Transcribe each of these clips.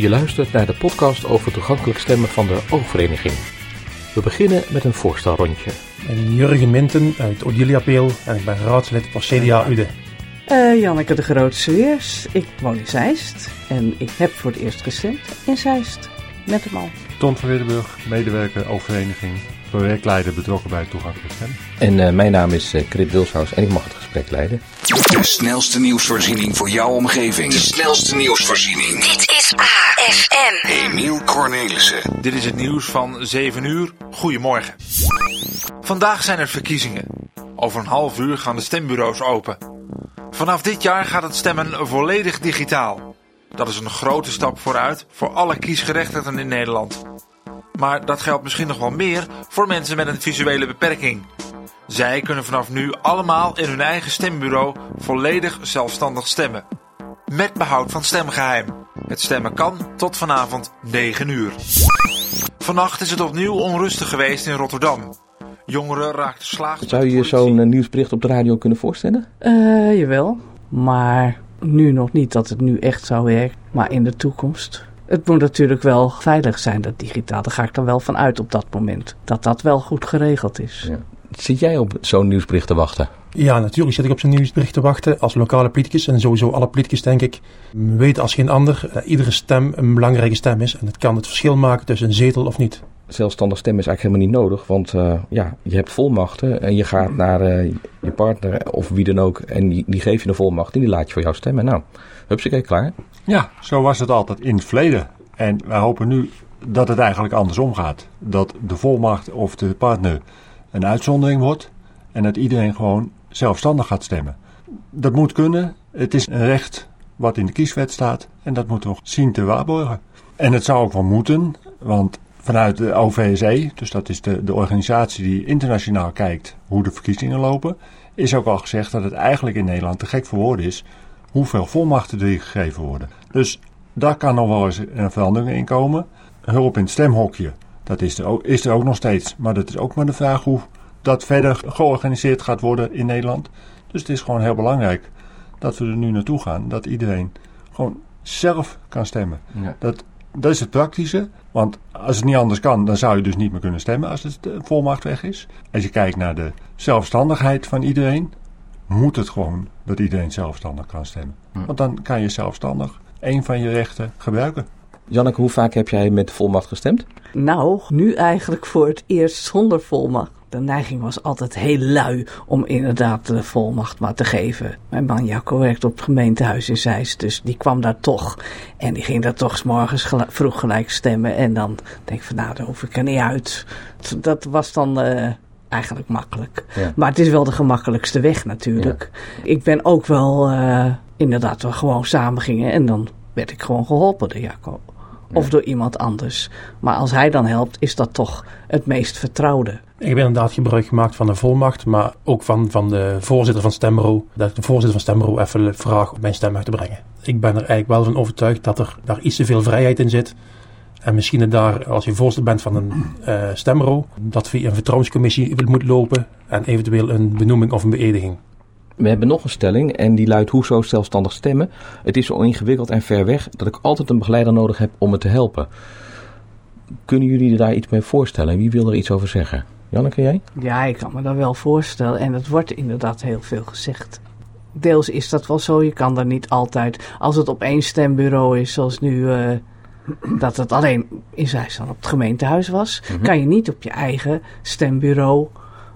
Je luistert naar de podcast over toegankelijk stemmen van de Oogvereniging. We beginnen met een voorstelrondje. Ik ben Jurgen Minten uit Odiliapeel en ik ben raadslid voor CDA Ude. Uh, Janneke de Grootste Weers. Ik woon in Zeist en ik heb voor het eerst gestemd in Zeist. Met hem al. Ton van Ridderburg, medewerker Oogvereniging, projectleider betrokken bij toegankelijk stemmen. En uh, mijn naam is uh, Krit Wilshuis en ik mag het gesprek leiden. De snelste nieuwsvoorziening voor jouw omgeving. De snelste nieuwsvoorziening. Dit is AFM. Emiel Cornelissen. Dit is het nieuws van 7 uur. Goedemorgen. Vandaag zijn er verkiezingen. Over een half uur gaan de stembureaus open. Vanaf dit jaar gaat het stemmen volledig digitaal. Dat is een grote stap vooruit voor alle kiesgerechtigden in Nederland. Maar dat geldt misschien nog wel meer voor mensen met een visuele beperking. Zij kunnen vanaf nu allemaal in hun eigen stembureau volledig zelfstandig stemmen. Met behoud van stemgeheim. Het stemmen kan tot vanavond 9 uur. Vannacht is het opnieuw onrustig geweest in Rotterdam. Jongeren raakten slaag. Zou je je zo'n nieuwsbericht op de radio kunnen voorstellen? Uh, jawel, maar nu nog niet dat het nu echt zou werken, maar in de toekomst. Het moet natuurlijk wel veilig zijn, dat digitaal. Daar ga ik er wel van uit op dat moment. Dat dat wel goed geregeld is. Ja. Zit jij op zo'n nieuwsbericht te wachten? Ja, natuurlijk zit ik op zo'n nieuwsbericht te wachten als lokale politicus. En sowieso alle politicus, denk ik, weten als geen ander dat iedere stem een belangrijke stem is. En het kan het verschil maken tussen een zetel of niet. Zelfstandig stemmen is eigenlijk helemaal niet nodig, want uh, ja, je hebt volmachten en je gaat naar uh, je partner of wie dan ook en die, die geef je een volmacht en die laat je voor jou stemmen. Nou, hupsakee, klaar. Ja, zo was het altijd in het verleden. En wij hopen nu dat het eigenlijk andersom gaat. Dat de volmacht of de partner een uitzondering wordt en dat iedereen gewoon zelfstandig gaat stemmen. Dat moet kunnen. Het is een recht wat in de kieswet staat en dat moeten we zien te waarborgen. En het zou ook wel moeten, want vanuit de OVSE, dus dat is de, de organisatie die internationaal kijkt hoe de verkiezingen lopen, is ook al gezegd dat het eigenlijk in Nederland te gek voor woorden is hoeveel volmachten er gegeven worden. Dus daar kan nog wel eens een verandering in komen. Hulp in het stemhokje, dat is er, ook, is er ook nog steeds. Maar dat is ook maar de vraag hoe dat verder georganiseerd gaat worden in Nederland. Dus het is gewoon heel belangrijk dat we er nu naartoe gaan. Dat iedereen gewoon zelf kan stemmen. Ja. Dat, dat is het praktische. Want als het niet anders kan, dan zou je dus niet meer kunnen stemmen als het de volmacht weg is. Als je kijkt naar de zelfstandigheid van iedereen, moet het gewoon dat iedereen zelfstandig kan stemmen. Want dan kan je zelfstandig een van je rechten gebruiken. Janneke, hoe vaak heb jij met volmacht gestemd? Nou, nu eigenlijk voor het eerst zonder volmacht. De neiging was altijd heel lui om inderdaad de volmacht maar te geven. Mijn man Jacco werkt op het gemeentehuis in Zeist, dus die kwam daar toch. En die ging daar toch s morgens vroeg gelijk stemmen. En dan denk ik van nou, daar hoef ik er niet uit. Dat was dan... Uh, eigenlijk makkelijk. Ja. Maar het is wel de gemakkelijkste weg natuurlijk. Ja. Ik ben ook wel uh, inderdaad wel gewoon samen gingen en dan werd ik gewoon geholpen door Jacco. Of door iemand anders. Maar als hij dan helpt, is dat toch het meest vertrouwde. Ik heb inderdaad gebruik gemaakt van de volmacht, maar ook van, van de voorzitter van Stembureau. Dat ik de voorzitter van Stembureau even vraag om mijn stem uit te brengen. Ik ben er eigenlijk wel van overtuigd dat er daar iets te veel vrijheid in zit. En misschien daar, als je voorzitter bent van een uh, stembureau, dat via een vertrouwenscommissie moet lopen en eventueel een benoeming of een beëdiging. We hebben nog een stelling en die luidt hoezo zelfstandig stemmen. Het is zo ingewikkeld en ver weg dat ik altijd een begeleider nodig heb om me te helpen. Kunnen jullie daar iets mee voorstellen? Wie wil er iets over zeggen? Janneke, jij? Ja, ik kan me dat wel voorstellen. En het wordt inderdaad heel veel gezegd. Deels is dat wel zo. Je kan er niet altijd, als het op één stembureau is, zoals nu, uh, dat het alleen in Zeeland op het gemeentehuis was, mm -hmm. kan je niet op je eigen stembureau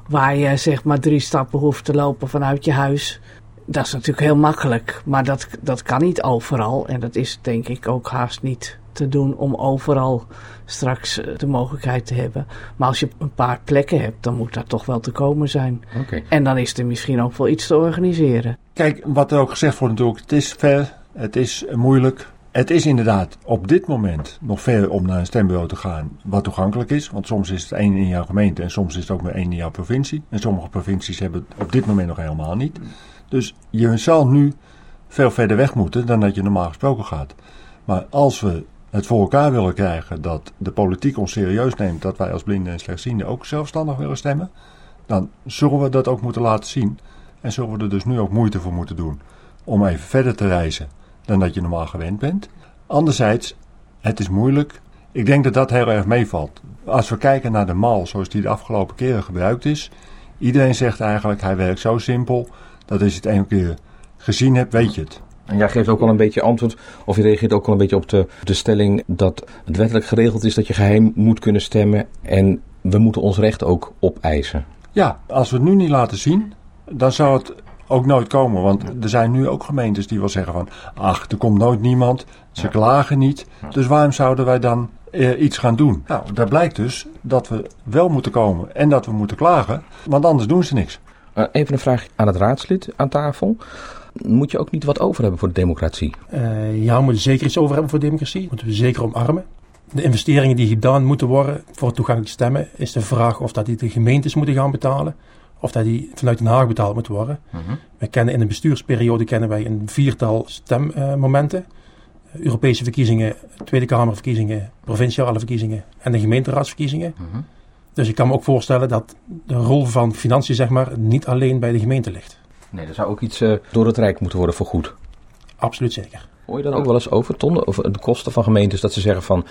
waar je zeg maar drie stappen hoeft te lopen vanuit je huis. Dat is natuurlijk heel makkelijk, maar dat, dat kan niet overal. En dat is denk ik ook haast niet te doen om overal straks de mogelijkheid te hebben. Maar als je een paar plekken hebt, dan moet dat toch wel te komen zijn. Okay. En dan is er misschien ook wel iets te organiseren. Kijk, wat er ook gezegd wordt natuurlijk, het is ver, het is moeilijk. Het is inderdaad op dit moment nog ver om naar een stembureau te gaan wat toegankelijk is. Want soms is het één in jouw gemeente en soms is het ook maar één in jouw provincie. En sommige provincies hebben het op dit moment nog helemaal niet. Dus je zal nu veel verder weg moeten dan dat je normaal gesproken gaat. Maar als we het voor elkaar willen krijgen dat de politiek ons serieus neemt dat wij als blinden en slechtzienden ook zelfstandig willen stemmen, dan zullen we dat ook moeten laten zien. En zullen we er dus nu ook moeite voor moeten doen om even verder te reizen dan dat je normaal gewend bent. Anderzijds, Het is moeilijk. Ik denk dat dat heel erg meevalt. Als we kijken naar de mal zoals die de afgelopen keren gebruikt is. Iedereen zegt eigenlijk hij werkt zo simpel. Dat als je het één keer gezien hebt, weet je het. En jij geeft ook wel een beetje antwoord, of je reageert ook wel een beetje op de, de stelling dat het wettelijk geregeld is dat je geheim moet kunnen stemmen. En we moeten ons recht ook opeisen. Ja, als we het nu niet laten zien, dan zou het ook nooit komen. Want er zijn nu ook gemeentes die wel zeggen van... ach, er komt nooit niemand, ze klagen niet. Dus waarom zouden wij dan eh, iets gaan doen? Nou, daar blijkt dus dat we wel moeten komen en dat we moeten klagen. Want anders doen ze niks. Uh, even een vraag aan het raadslid aan tafel. Moet je ook niet wat over hebben voor de democratie? Uh, ja, we moeten zeker iets over hebben voor de democratie. Moeten we zeker omarmen. De investeringen die gedaan moeten worden voor toegankelijk stemmen, is de vraag of dat die de gemeentes moeten gaan betalen of dat die vanuit Den Haag betaald moet worden. We kennen in een bestuursperiode kennen wij een viertal stemmomenten. Uh, Europese verkiezingen, Tweede Kamerverkiezingen, provinciale verkiezingen en de gemeenteraadsverkiezingen. Uh Dus ik kan me ook voorstellen dat de rol van financiën zeg maar, niet alleen bij de gemeente ligt. Nee, er zou ook iets uh, door het Rijk moeten worden vergoed. Absoluut zeker. Hoor je dan ook wel eens over, Ton, over de kosten van gemeentes, dat ze zeggen van,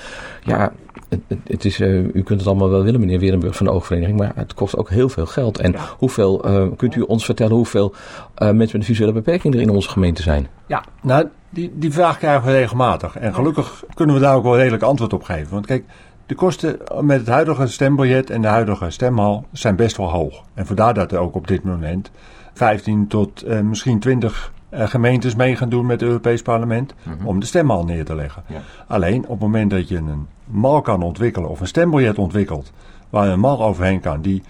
ja, het, het is, uh, u kunt het allemaal wel willen, meneer Werenburg van de Oogvereniging, maar het kost ook heel veel geld. En ja. hoeveel, uh, kunt u ons vertellen hoeveel uh, mensen met een visuele beperking er in onze gemeente zijn? Ja, nou, die, die vraag krijgen we regelmatig. En gelukkig kunnen we daar ook wel redelijk antwoord op geven. Want kijk, de kosten met het huidige stembiljet en de huidige stemhal zijn best wel hoog. En vandaar dat er ook op dit moment 15 tot uh, misschien 20 uh, gemeentes mee gaan doen met het Europees Parlement mm -hmm. om de stemmal neer te leggen. Ja. Alleen op het moment dat je een mal kan ontwikkelen of een stembiljet ontwikkelt waar een mal overheen kan die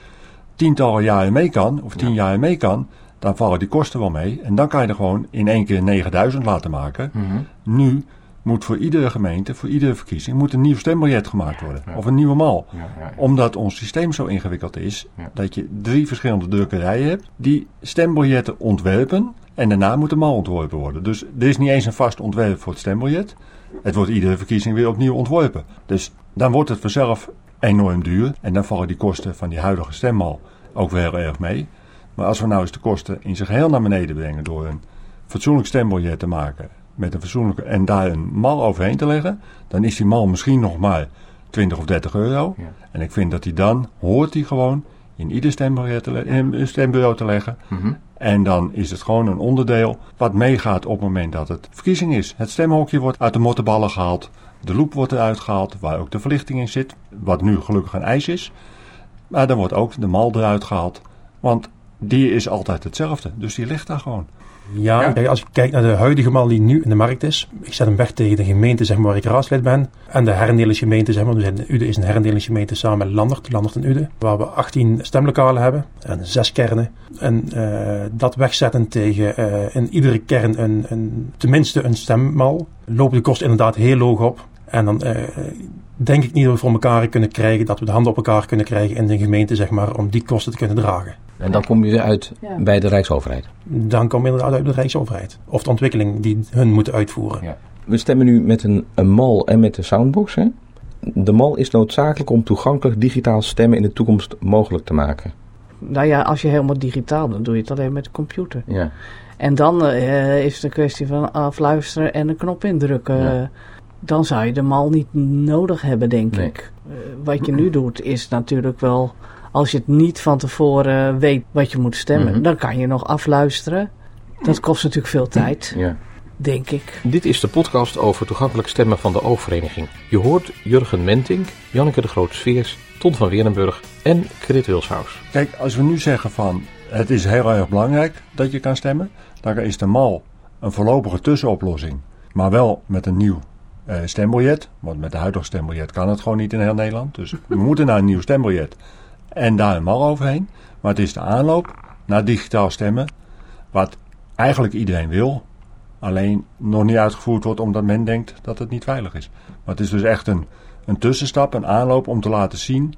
tientallen jaren mee kan of tien ja. jaar mee kan, dan vallen die kosten wel mee. En dan kan je er gewoon in één keer 9000 laten maken. Mm -hmm. Nu moet voor iedere gemeente, voor iedere verkiezing, moet een nieuw stembiljet gemaakt worden. Ja. Of een nieuwe mal. Ja, ja, Omdat ons systeem zo ingewikkeld is, dat je drie verschillende drukkerijen hebt die stembiljetten ontwerpen en daarna moet de mal ontworpen worden. Dus er is niet eens een vast ontwerp voor het stembiljet. Het wordt iedere verkiezing weer opnieuw ontworpen. Dus dan wordt het vanzelf enorm duur. En dan vallen die kosten van die huidige stemmal ook weer heel erg mee. Maar als we nou eens de kosten in zijn geheel naar beneden brengen door een fatsoenlijk stembiljet te maken met een fatsoenlijke en daar een mal overheen te leggen, dan is die mal misschien nog maar 20 of 30 euro. Ja. En ik vind dat die dan hoort die gewoon in ieder stembureau te leggen. Mm -hmm. En dan is het gewoon een onderdeel wat meegaat op het moment dat het verkiezing is. Het stemhokje wordt uit de mottenballen gehaald. De loop wordt eruit gehaald, waar ook de verlichting in zit. Wat nu gelukkig een ijs is. Maar dan wordt ook de mal eruit gehaald. Want die is altijd hetzelfde. Dus die ligt daar gewoon. Ja, ja. Kijk, als ik kijk naar de huidige mal die nu in de markt is. Ik zet hem weg tegen de gemeente zeg maar, waar ik raadslid ben. En de herdelingsgemeente, zeg maar. Dus Ude is een herdelingsgemeente samen met Landert, Landert en Ude. Waar we 18 stemlokalen hebben en zes kernen. En uh, dat wegzetten tegen uh, in iedere kern een, een, tenminste een stemmal. Lopen de kosten inderdaad heel hoog op. En dan uh, denk ik niet dat we voor elkaar kunnen krijgen, dat we de handen op elkaar kunnen krijgen in de gemeente, zeg maar, om die kosten te kunnen dragen. En dan kom je weer uit ja. bij de Rijksoverheid? Dan kom je inderdaad uit de Rijksoverheid. Of de ontwikkeling die hun moeten uitvoeren. Ja. We stemmen nu met een, een mal en met de soundbox. Hè? De mal is noodzakelijk om toegankelijk digitaal stemmen in de toekomst mogelijk te maken. Nou ja, als je helemaal digitaal bent, doe je het alleen met de computer. Ja. En dan uh, is het een kwestie van afluisteren en een knop indrukken. Ja. Dan zou je de mal niet nodig hebben, denk nee. ik. Uh, wat je nu doet, is natuurlijk wel als je het niet van tevoren weet wat je moet stemmen, mm -hmm. dan kan je nog afluisteren. Dat kost natuurlijk veel tijd. Ja. Denk ik. Dit is de podcast over toegankelijk stemmen van de Oogvereniging. Je hoort Jurgen Mentink, Janneke de Groot-Sveers, Ton van Weerenburg en Krit Wilshaus. Kijk, als we nu zeggen van het is heel erg belangrijk dat je kan stemmen, dan is de mal een voorlopige tussenoplossing. Maar wel met een nieuw uh, stembiljet. Want met de huidige stembiljet kan het gewoon niet in heel Nederland. Dus we moeten naar een nieuw stembiljet en daar een mal overheen. Maar het is de aanloop naar digitaal stemmen, wat eigenlijk iedereen wil, alleen nog niet uitgevoerd wordt omdat men denkt dat het niet veilig is. Maar het is dus echt een, een tussenstap, een aanloop om te laten zien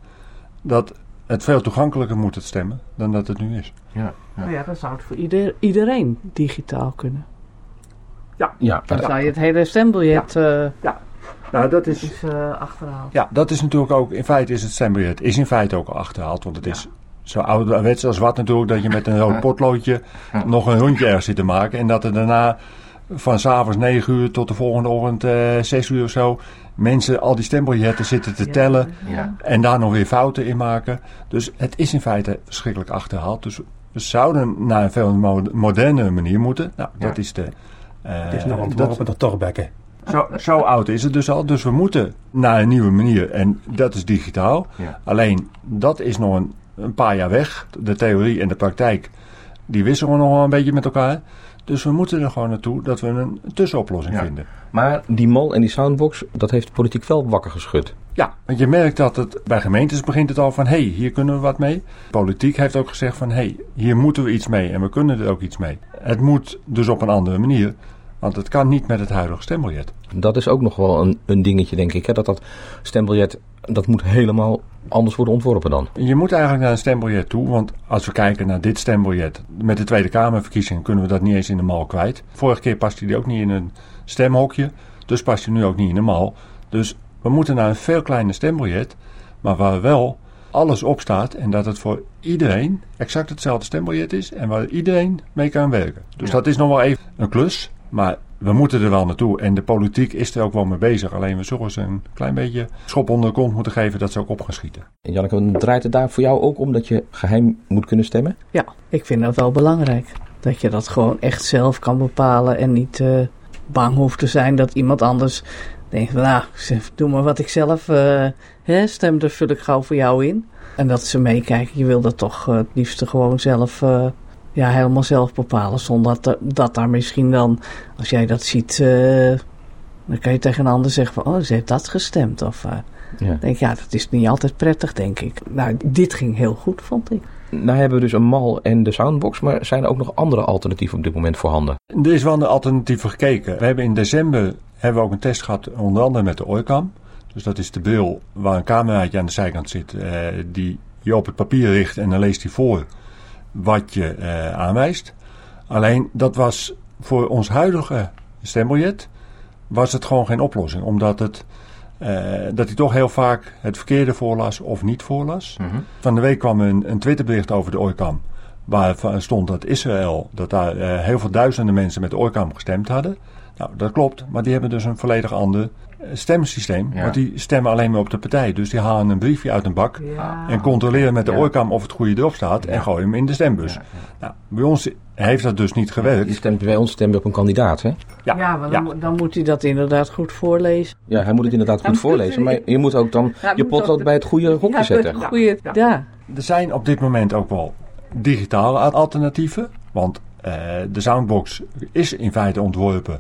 dat het veel toegankelijker moet het stemmen dan dat het nu is. Ja, ja. Nou ja dan zou het voor ieder, iedereen digitaal kunnen. Ja, ja dan zou je het hele stembiljet. Ja. Uh, ja. Nou, dat is, is uh, achterhaald. Ja, dat is natuurlijk ook, in feite is het stembiljet is in feite ook al achterhaald. Want het ja. is zo ouderwets als wat natuurlijk, dat je met een rood potloodje nog een rondje ergens zit te maken. En dat er daarna van s'avonds 9 uur tot de volgende ochtend eh 6 uur of zo. Mensen al die stembiljetten zitten te tellen Ja. en daar nog weer fouten in maken. Dus het is in feite verschrikkelijk achterhaald. Dus we zouden naar een veel mo- moderne manier moeten. Nou, dat is de... eh, Het is nog dat- ontworpen door Torbekke. Zo, zo oud is het dus al. Dus we moeten naar een nieuwe manier. En dat is digitaal. Ja. Alleen dat is nog een, een paar jaar weg. De theorie en de praktijk die wisselen nog wel een beetje met elkaar. Dus we moeten er gewoon naartoe dat we een tussenoplossing Ja. vinden. Maar die mol en die soundbox, dat heeft de politiek wel wakker geschud. Ja, want je merkt dat het bij gemeentes begint het al van... hé, hey, hier kunnen we wat mee. Politiek heeft ook gezegd van... hé, hey, hier moeten we iets mee en we kunnen er ook iets mee. Het moet dus op een andere manier. Want het kan niet met het huidige stembiljet. Dat is ook nog wel een, een dingetje, denk ik. Hè? Dat dat stembiljet, dat moet helemaal anders worden ontworpen dan. Je moet eigenlijk naar een stembiljet toe, want als we kijken naar dit stembiljet, met de Tweede Kamerverkiezingen kunnen we dat niet eens in de mal kwijt. Vorige keer paste die ook niet in een stemhokje, dus past hij nu ook niet in de mal. Dus we moeten naar een veel kleiner stembiljet, maar waar wel alles op staat en dat het voor iedereen exact hetzelfde stembiljet is en waar iedereen mee kan werken. Dus dat is nog wel even een klus, maar we moeten er wel naartoe en de politiek is er ook wel mee bezig. Alleen we zullen ze een klein beetje schop onder de kont moeten geven dat ze ook op gaan schieten. En Janneke, draait het daar voor jou ook om dat je geheim moet kunnen stemmen? Ja, ik vind dat wel belangrijk. Dat je dat gewoon echt zelf kan bepalen en niet eh, bang hoeft te zijn dat iemand anders denkt, nou, doe maar wat ik zelf eh, hè, stem, daar vul ik gauw voor jou in. En dat ze meekijken, je wil dat toch eh, het liefste gewoon zelf, eh, ja, helemaal zelf bepalen. Zonder dat, dat daar misschien dan, als jij dat ziet, eh, dan kan je tegen een ander zeggen van, oh, ze heeft dat gestemd. Of eh, Ja. denk, ja, dat is niet altijd prettig, denk ik. Nou, dit ging heel goed, vond ik. Nou hebben we dus een mal en de soundbox, maar zijn er ook nog andere alternatieven op dit moment voorhanden? Er is wel een alternatieven gekeken. We hebben in december hebben we ook een test gehad, onder andere met de Oicam. Dus dat is de bril waar een cameraatje aan de zijkant zit, eh, die je op het papier richt en dan leest hij voor wat je eh, aanwijst. Alleen dat was voor ons huidige stembiljet was het gewoon geen oplossing, omdat het eh, dat hij toch heel vaak het verkeerde voorlas of niet voorlas. Van de week kwam een, een Twitterbericht over de Oicam. Waar stond dat Israël, dat daar eh, heel veel duizenden mensen met de Oicam gestemd hadden. Nou, dat klopt, maar die hebben dus een volledig ander eh, stemsysteem. Ja. Want die stemmen alleen maar op de partij. Dus die halen een briefje uit een bak en controleren met de Ja. Oicam of het goede erop staat en gooien hem in de stembus. Nou, bij ons heeft dat dus niet Je gewerkt. stemt bij ons stem je op een kandidaat, hè? Ja, Ja, maar dan, moet- dan moet hij dat inderdaad goed voorlezen. Ja, hij moet het inderdaad goed voorlezen, maar je moet ook dan Ja, je potlood ook- bij het goede hokje ja, zetten. met goeie, ja. Er zijn op dit moment ook wel digitale alternatieven. Want eh, de Soundbox is in feite ontworpen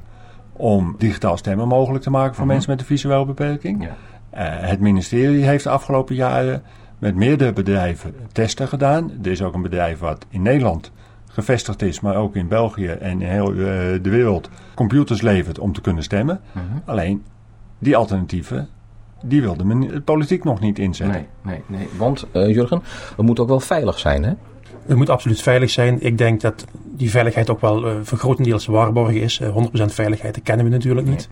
om digitaal stemmen mogelijk te maken voor mensen met een visuele beperking. Ja. Eh, het ministerie heeft de afgelopen jaren met meerdere bedrijven testen gedaan. Er is ook een bedrijf wat in Nederland gevestigd is, maar ook in België en in heel eh, de wereld computers levert om te kunnen stemmen. Alleen die alternatieven, die wil de meni- de politiek nog niet inzetten. Nee, nee, nee. Want, eh, Jurgen, het moet ook wel veilig zijn, hè? Het moet absoluut veilig zijn. Ik denk dat die veiligheid ook wel eh, voor grotendeels waarborgen is. Eh, 100% veiligheid dat kennen we natuurlijk niet.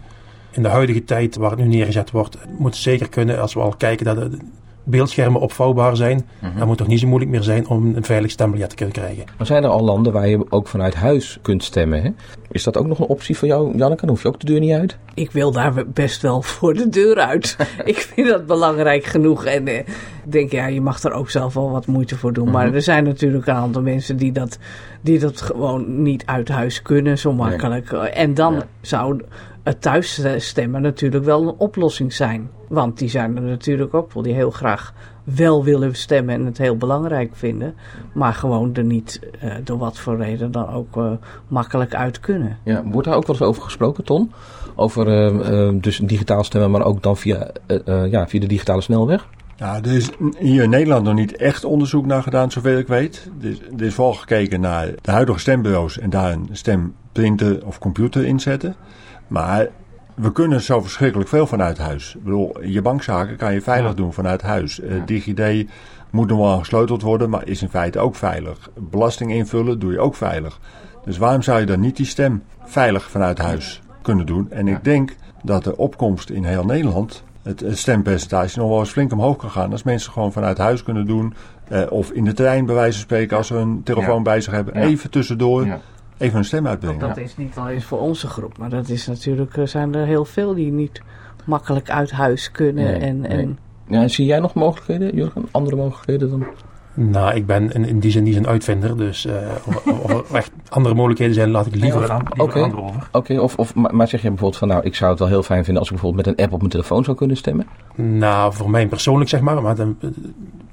In de huidige tijd waar het nu neergezet wordt, moet het zeker kunnen als we al kijken dat de beeldschermen opvouwbaar zijn. Dan moet het toch niet zo moeilijk meer zijn om een veilig stembiljet te kunnen krijgen. Maar zijn er al landen waar je ook vanuit huis kunt stemmen, hè? Is dat ook nog een optie voor jou, Janneke? Dan hoef je ook de deur niet uit? Ik wil daar best wel voor de deur uit. ik vind dat belangrijk genoeg. En eh, ik denk, ja, je mag er ook zelf wel wat moeite voor doen. Maar er zijn natuurlijk een aantal mensen die dat, die dat gewoon niet uit huis kunnen, zo makkelijk. En dan Ja. zou het thuis stemmen natuurlijk wel een oplossing zijn. Want die zijn er natuurlijk ook wel die heel graag wel willen stemmen en het heel belangrijk vinden. Maar gewoon er niet, eh, door wat voor reden dan ook, eh, makkelijk uit kunnen. Ja, wordt daar ook wel eens over gesproken, Ton? Over eh, dus digitaal stemmen, maar ook dan via, ja, via de digitale snelweg? Ja, er is hier in Nederland nog niet echt onderzoek naar gedaan, zover ik weet. Er is, er is vooral gekeken naar de huidige stembureaus en daar een stemprinter of computer inzetten. Maar we kunnen zo verschrikkelijk veel vanuit huis. Ik bedoel, je bankzaken kan je veilig doen vanuit huis. Eh, DigiD moet nog wel gesleuteld worden, maar is in feite ook veilig. Belasting invullen doe je ook veilig. Dus waarom zou je dan niet die stem veilig vanuit huis kunnen doen? En ik denk dat de opkomst in heel Nederland, het het stempercentage, nog wel eens flink omhoog kan gaan. Als mensen gewoon vanuit huis kunnen doen. eh, of in de trein bij wijze van spreken, als ze hun telefoon Ja. bij zich hebben, Ja. even tussendoor. Ja. Even hun stem Want uitbrengen. dat is niet alleen voor onze groep, maar dat is natuurlijk, er zijn er heel veel die niet makkelijk uit huis kunnen. Nee, en, nee. en Ja, zie jij nog mogelijkheden, Jurgen? Andere mogelijkheden dan? Nou, ik ben in, in die zin niet zo'n uitvinder. Dus eh, of, of er echt andere mogelijkheden zijn, laat ik liever aan liever Oké. anderen over. Oké, of, of, maar maar zeg je bijvoorbeeld van nou, ik zou het wel heel fijn vinden als ik bijvoorbeeld met een app op mijn telefoon zou kunnen stemmen? Nou, voor mij persoonlijk zeg maar. Maar dan, eh,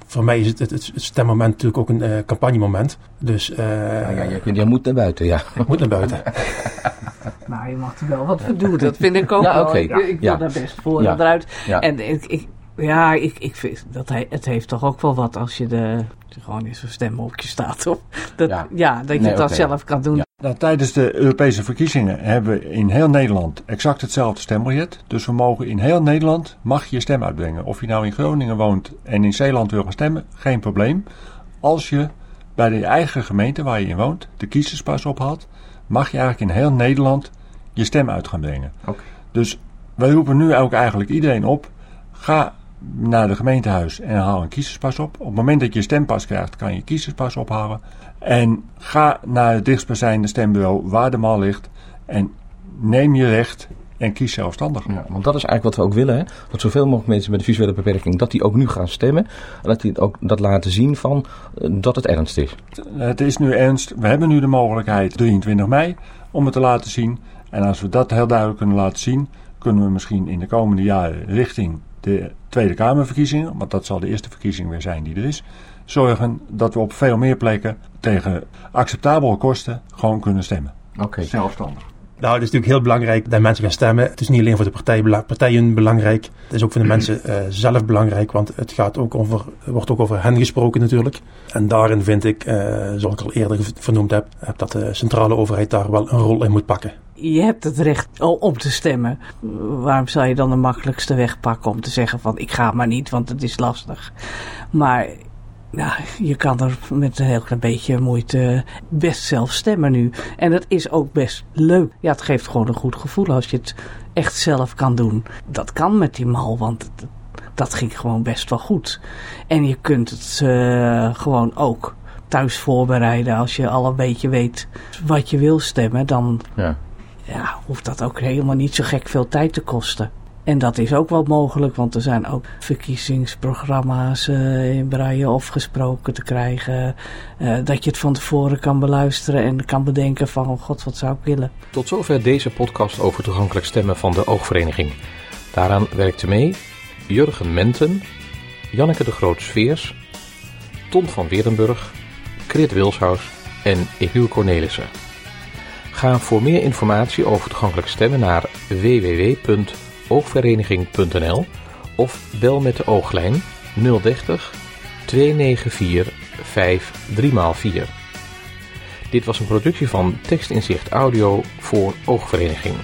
voor mij is het, het, het stemmoment natuurlijk ook een eh, campagnemoment. Dus eh Ja, ja, je, je moet naar buiten, ja. ik moet naar buiten. nou, je mag er wel wat voor doen, dat vind ik ook Ja, wel. oké. Ik, ik wil Ja. daar best voor Ja. en eruit. Ja. En ik, ik, ja, ik, ik vind dat hij, het heeft toch ook wel wat als je de, gewoon in zo'n stemhokje staat. Of, dat, Ja. ja. dat je Nee, dat zelf kan doen. Ja. Nou, tijdens de Europese verkiezingen hebben we in heel Nederland exact hetzelfde stembiljet. Dus we mogen in heel Nederland, mag je je stem uitbrengen. Of je nou in Groningen woont en in Zeeland wil gaan stemmen, geen probleem. Als je bij de eigen gemeente waar je in woont de kiezerspas ophaalt, mag je eigenlijk in heel Nederland je stem uit gaan brengen. Oké. Dus wij roepen nu ook eigenlijk iedereen op, ga naar de gemeentehuis en haal een kiezerspas op. Op het moment dat je je stempas krijgt, kan je je kiezerspas ophalen. En ga naar het dichtstbijzijnde stembureau waar de mal ligt en neem je recht en kies zelfstandig. Ja, want dat is eigenlijk wat we ook willen. Hè? Dat zoveel mogelijk mensen met een visuele beperking, dat die ook nu gaan stemmen. En dat die ook dat laten zien van eh, dat het ernst is. Het is nu ernst. We hebben nu de mogelijkheid 23 mei om het te laten zien. En als we dat heel duidelijk kunnen laten zien, kunnen we misschien in de komende jaren richting de Tweede Kamerverkiezingen, want dat zal de eerste verkiezing weer zijn die er is, zorgen dat we op veel meer plekken tegen acceptabele kosten gewoon kunnen stemmen. Oké. Zelfstandig. Nou, het is natuurlijk heel belangrijk dat mensen gaan stemmen. Het is niet alleen voor de partij, partijen belangrijk. Het is ook voor de mensen eh, zelf belangrijk, want het gaat ook over, er wordt ook over hen gesproken natuurlijk. En daarin vind ik, eh, zoals ik al eerder vernoemd heb, heb, dat de centrale overheid daar wel een rol in moet pakken. Je hebt het recht om te stemmen. Waarom zou je dan de makkelijkste weg pakken om te zeggen van ik ga maar niet, want het is lastig. Maar ja, je kan er met een heel klein beetje moeite best zelf stemmen nu. En dat is ook best leuk. Ja, het geeft gewoon een goed gevoel als je het echt zelf kan doen. Dat kan met die mal, want dat ging gewoon best wel goed. En je kunt het eh, gewoon ook thuis voorbereiden als je al een beetje weet wat je wil stemmen. Dan Ja. ja, hoeft dat ook helemaal niet zo gek veel tijd te kosten. En dat is ook wel mogelijk, want er zijn ook verkiezingsprogramma's eh, in braille afgesproken te krijgen. eh, dat je het van tevoren kan beluisteren en kan bedenken van, oh god, wat zou ik willen. Tot zover deze podcast over toegankelijk stemmen van de Oogvereniging. Daaraan werkte mee Jurgen Menten, Janneke de Groot-Sveers, Ton van Weerenburg, Krit Wilshuis en Emiel Cornelissen. Ga voor meer informatie over toegankelijk stemmen naar www.oogvereniging.nl of bel met de ooglijn 030 294 53x4. Dit was een productie van Text in Zicht Audio voor Oogvereniging.